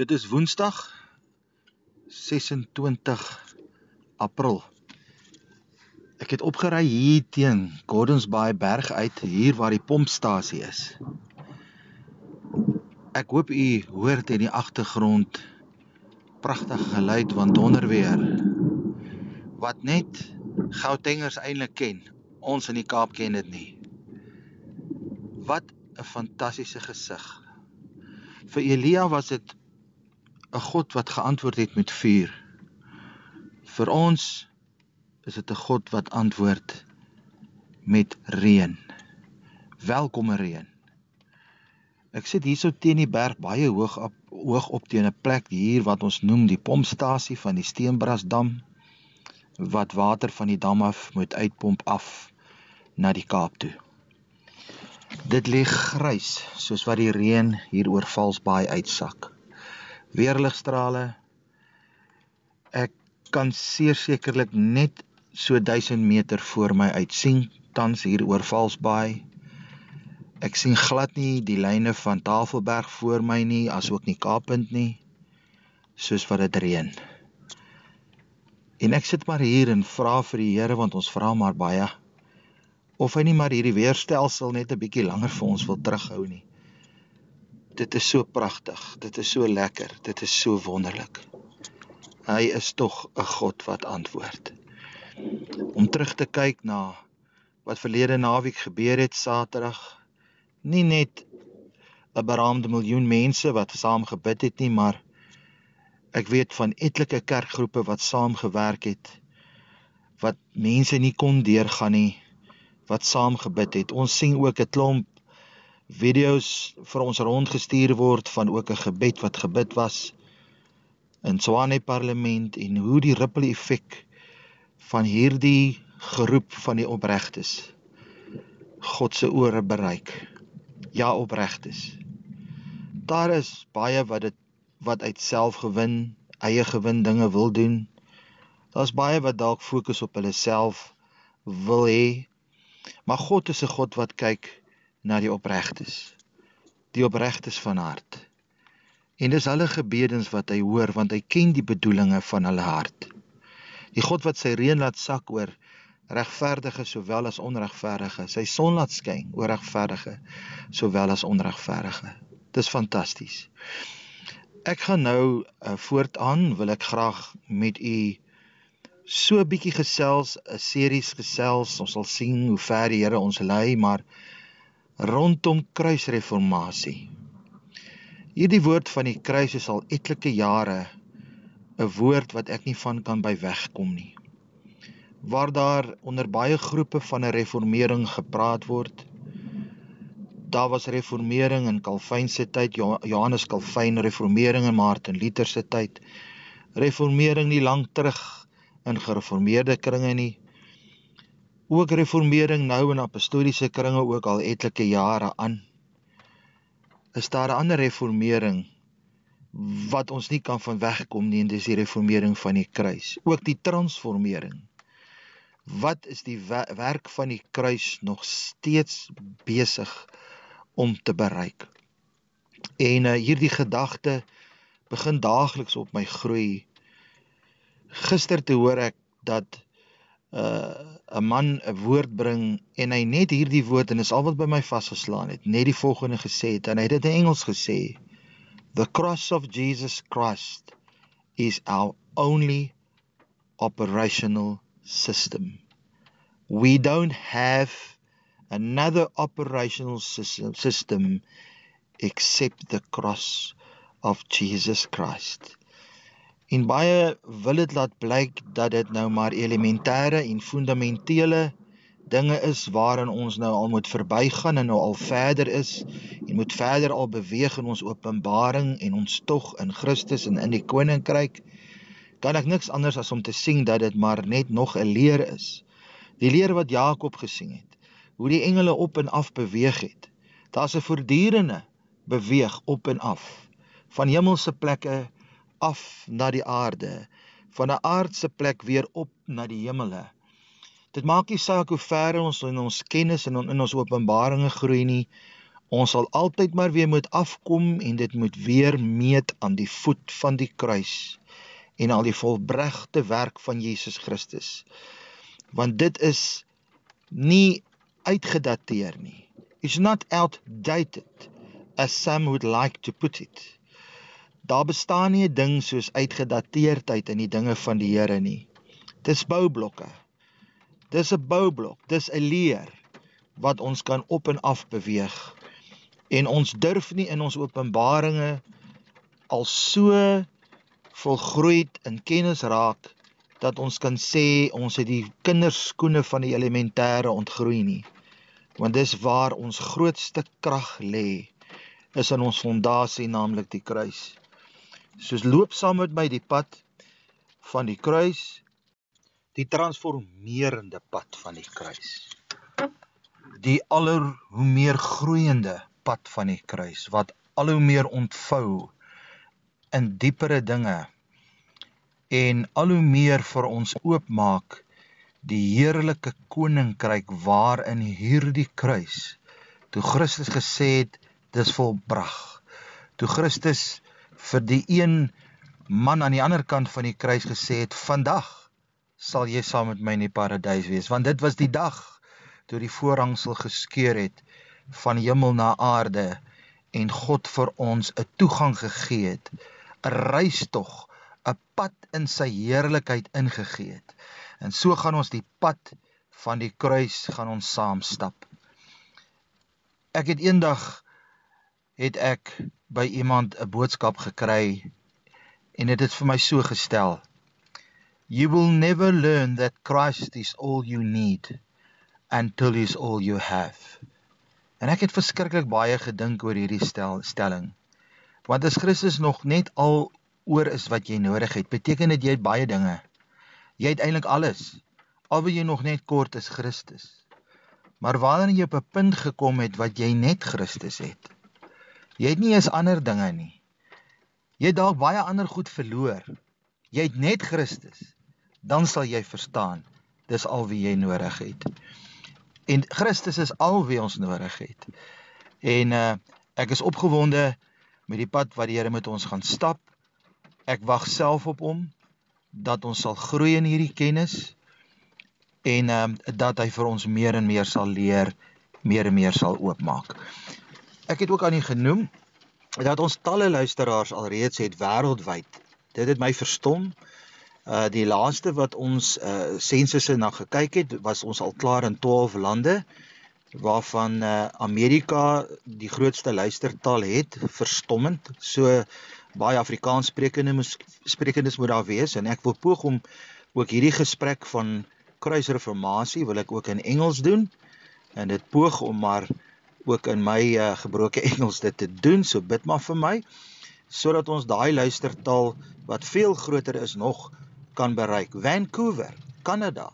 Dit is Woensdag 26 April. Ek het opgery hier teen Gordons Bay berg uit, hier waar die pompstasie is. Ek hoop u hoor dit in die agtergrond pragtige geluid van donderweer wat net Gautengers eintlik ken. Ons in die Kaap ken dit nie. Wat 'n fantastiese gesig. Vir Elia was dit 'n God wat geantwoord het met vuur. Vir ons is dit 'n God wat antwoord met reën. Welkome reën. Ek sit hierso teen die berg baie hoog op hoog op teen 'n plek hier wat ons noem die pompstasie van die Steenbrasdam wat water van die dam af moet uitpomp af na die Kaap toe. Dit lê grys soos wat die reën hier oor Valsbaai uitsak weerligstrale. Ek kan sekerlik net so 1000 meter voor my uit sien tans hier oor Valsbaai. Ek sien glad nie die lyne van Tafelberg voor my nie, asook nie Kaappunt nie, soos wat dit reën. En ek sit maar hier en vra vir die Here want ons vra maar baie of hy nie maar hierdie weerstelsel net 'n bietjie langer vir ons wil terughou nie dit is so pragtig, dit is so lekker, dit is so wonderlik. Hy is tog 'n God wat antwoord. Om terug te kyk na wat verlede naweek gebeur het Saterdag, nie net 'n beraamde miljoen mense wat saam gebid het nie, maar ek weet van etlike kerkgroepe wat saam gewerk het wat mense nie kon deurgaan nie wat saam gebid het. Ons sien ook 'n klomp video's vir ons rondgestuur word van ook 'n gebed wat gebid was in Swane Parlement en hoe die ripple effek van hierdie geroep van die opregtes God se ore bereik. Ja, opregtes. Daar is baie wat dit wat uit selfgewin, eie gewin dinge wil doen. Daar's baie wat dalk fokus op hulle self wil hê. Maar God is 'n God wat kyk na die opregtes. Die opregtes van hart. En dis hulle gebedens wat hy hoor want hy ken die bedoelinge van hulle hart. Die God wat sy reën laat sak oor regverdige sowel as onregverdige, sy son laat skyn oor regverdige sowel as onregverdige. Dis fantasties. Ek gaan nou uh, voortaan wil ek graag met u so 'n bietjie gesels, 'n series gesels. Ons sal sien hoe ver die Here ons lei, maar rondom kruisreformatie. Hierdie woord van die kruis is al etlike jare 'n woord wat ek nie van kan by wegkom nie. Waar daar onder baie groepe van 'n reformering gepraat word. Daar was reformering in Calvin se tyd, Johannes Calvin reformering in Martin Luther se tyd. Reformering nie lank terug in gereformeerde kringe nie ook reformering nou in apostoliese kringe ook al etlike jare aan. Is daar 'n ander reformering wat ons nie kan van wegkom nie en dis die reformering van die kruis, ook die transformering. Wat is die werk van die kruis nog steeds besig om te bereik? En uh, hierdie gedagte begin daagliks op my groei. Gister te hoor ek dat uh 'n man 'n woord bring en hy net hierdie woord en is al wat by my vasgeslaan het, net die volgende gesê het en hy het dit in Engels gesê. The cross of Jesus Christ is our only operational system. We don't have another operational system, system except the cross of Jesus Christ. En baie wil dit laat blyk dat dit nou maar elementêre en fundamentele dinge is waarin ons nou al moet verbygaan en nou al verder is en moet verder al beweeg in ons openbaring en ons tog in Christus en in die koninkryk kan ek niks anders as om te sien dat dit maar net nog 'n leer is. Die leer wat Jakob gesien het, hoe die engele op en af beweeg het. Daar's 'n voortdurende beweeg op en af van hemelse plekke af na die aarde, van 'n aardse plek weer op na die hemele. Dit maak nie saak hoe ver ons in ons kennis en in ons openbaringe groei nie. Ons sal altyd maar weer moet afkom en dit moet weer meet aan die voet van die kruis en al die volbregte werk van Jesus Christus. Want dit is nie uitgedateer nie. It's not outdated as some would like to put it. Daar bestaan nie 'n ding soos uitgedateerdheid in die dinge van die Here nie. Dis boublokke. Dis 'n boublok, dis 'n leer wat ons kan op en af beweeg en ons durf nie in ons openbaringe al so volgroeid in kennis raak dat ons kan sê ons het die kinderskoene van die elementêre ontgroei nie want dis waar ons grootste krag lê is in ons fondasie naamlik die kruis soos loop saam met my die pad van die kruis die transformerende pad van die kruis. Die aller hoe meer groeiende pad van die kruis wat al hoe meer ontvou in diepere dinge en al hoe meer vir ons oopmaak die heerlike koninkryk waarin hierdie kruis toe Christus gesê het dis volbrag toe Christus vir die een man aan die ander kant van die kruis gesê het vandag sal jy saam met my in die paradys wees want dit was die dag toe die voorhangsel geskeur het van hemel na aarde en God vir ons 'n toegang gegee het, 'n reistog, 'n pad in sy heerlikheid ingegee het. En so gaan ons die pad van die kruis gaan ons saam stap. Ek het eendag het ek by iemand 'n boodskap gekry en dit het vir my so gestel. You will never learn that Christ is all you need until he's all you have. En ek het verskriklik baie gedink oor hierdie stel, stelling. Want as Christus nog net al oor is wat jy nodig het, beteken dit jy het baie dinge. Jy het eintlik alles. Al wat jy nog net kort is Christus. Maar wanneer jy op 'n punt gekom het wat jy net Christus het, jy het nie eens ander dinge nie. Jy het dalk baie ander goed verloor. Jy het net Christus. Dan sal jy verstaan dis al wie jy nodig het. En Christus is al wie ons nodig het. En uh ek is opgewonde met die pad wat die Here met ons gaan stap. Ek wag self op hom dat ons sal groei in hierdie kennis en ehm uh, dat hy vir ons meer en meer sal leer, meer en meer sal oopmaak. Ek het ook aan u genoem dat ons talle luisteraars alreeds het wêreldwyd. Dit het my verstom. Uh die laaste wat ons uh sensusse na gekyk het, was ons al klaar in 12 lande waarvan uh Amerika die grootste luistertaal het, verstommend. So baie Afrikaans sprekende sprekendes moet daar wees en ek wil poog om ook hierdie gesprek van kruisreformatie wil ek ook in Engels doen en dit poog om maar ook in my uh, gebroke Engels dit te doen. So bid maar vir my sodat ons daai luistertaal wat veel groter is nog kan bereik. Vancouver, Kanada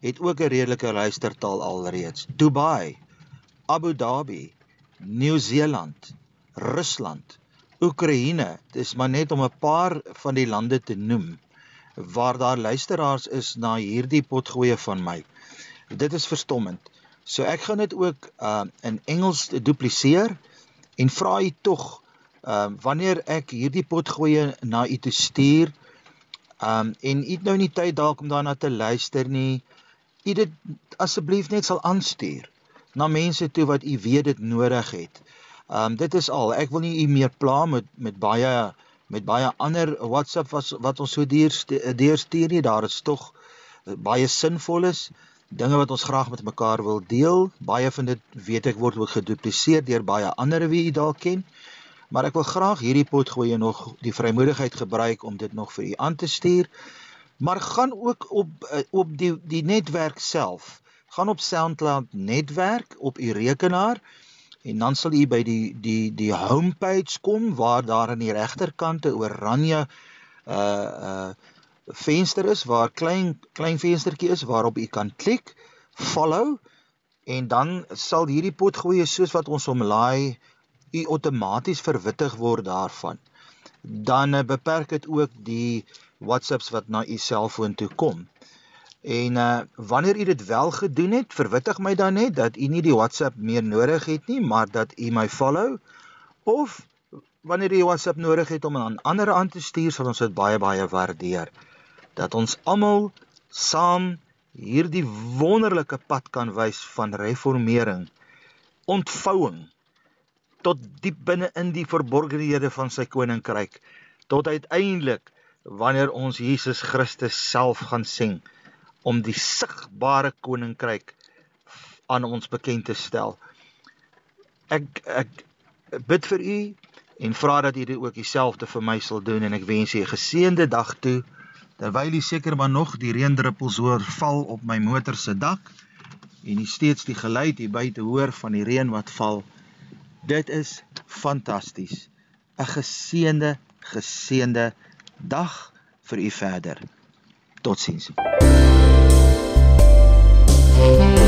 het ook 'n redelike luistertaal alreeds. Dubai, Abu Dhabi, Nieu-Seeland, Rusland, Oekraïne, dis maar net om 'n paar van die lande te noem waar daar luisteraars is na hierdie potgoeie van my. Dit is verstommend. So ek gaan dit ook uh in Engels dupliseer en vra u tog uh wanneer ek hierdie potgoeie na u toe stuur Um en u het nou nie tyd dalk om daarna te luister nie. U dit asseblief net sal aanstuur na mense toe wat u weet dit nodig het. Um dit is al. Ek wil nie u meer pla met met baie met baie ander WhatsApp was wat ons so deur deurstuur nie. Daar is tog eh, baie sinvoles dinge wat ons graag met mekaar wil deel. Baie van dit weet ek word ook gedupliseer deur baie ander wie u dalk ken. Maar ek wil graag hierdie pot gooi en nog die vrymoedigheid gebruik om dit nog vir u aan te stuur. Maar gaan ook op eh, op die die netwerk self. Gaan op SoundCloud netwerk op u rekenaar en dan sal u by die die die homepage kom waar daar aan die regterkant 'n oranje uh uh venster is waar klein klein venstertjie is waarop u kan klik follow en dan sal hierdie pot gooi soos wat ons hom laai u outomaties verwittig word daarvan, dan eh, beperk dit ook die WhatsApps wat na u selfoon toe kom. En uh wanneer u dit wel gedoen het, verwittig my dan net dat u nie die WhatsApp meer nodig het nie, maar dat u my follow of wanneer jy WhatsApp nodig het om aan ander aan te stuur, sal ons dit baie baie waardeer. Dat ons almal saam hierdie wonderlike pad kan wys van reformering, ontvouing tot diep binne in die verborgenhede van sy koninkryk, tot uiteindelik wanneer ons Jesus Christus self gaan sien om die sigbare koninkryk aan ons bekend te stel. Ek ek bid vir u en vra dat u dit ook dieselfde vir my sal doen en ek wens u 'n geseënde dag toe terwyl u seker maar nog die reendruppels hoor val op my motor se dak en u steeds die geluid hier buite hoor van die reën wat val. Dit is fantasties. 'n Geseënde, geseënde dag vir u verder. Totsiens. Thank you.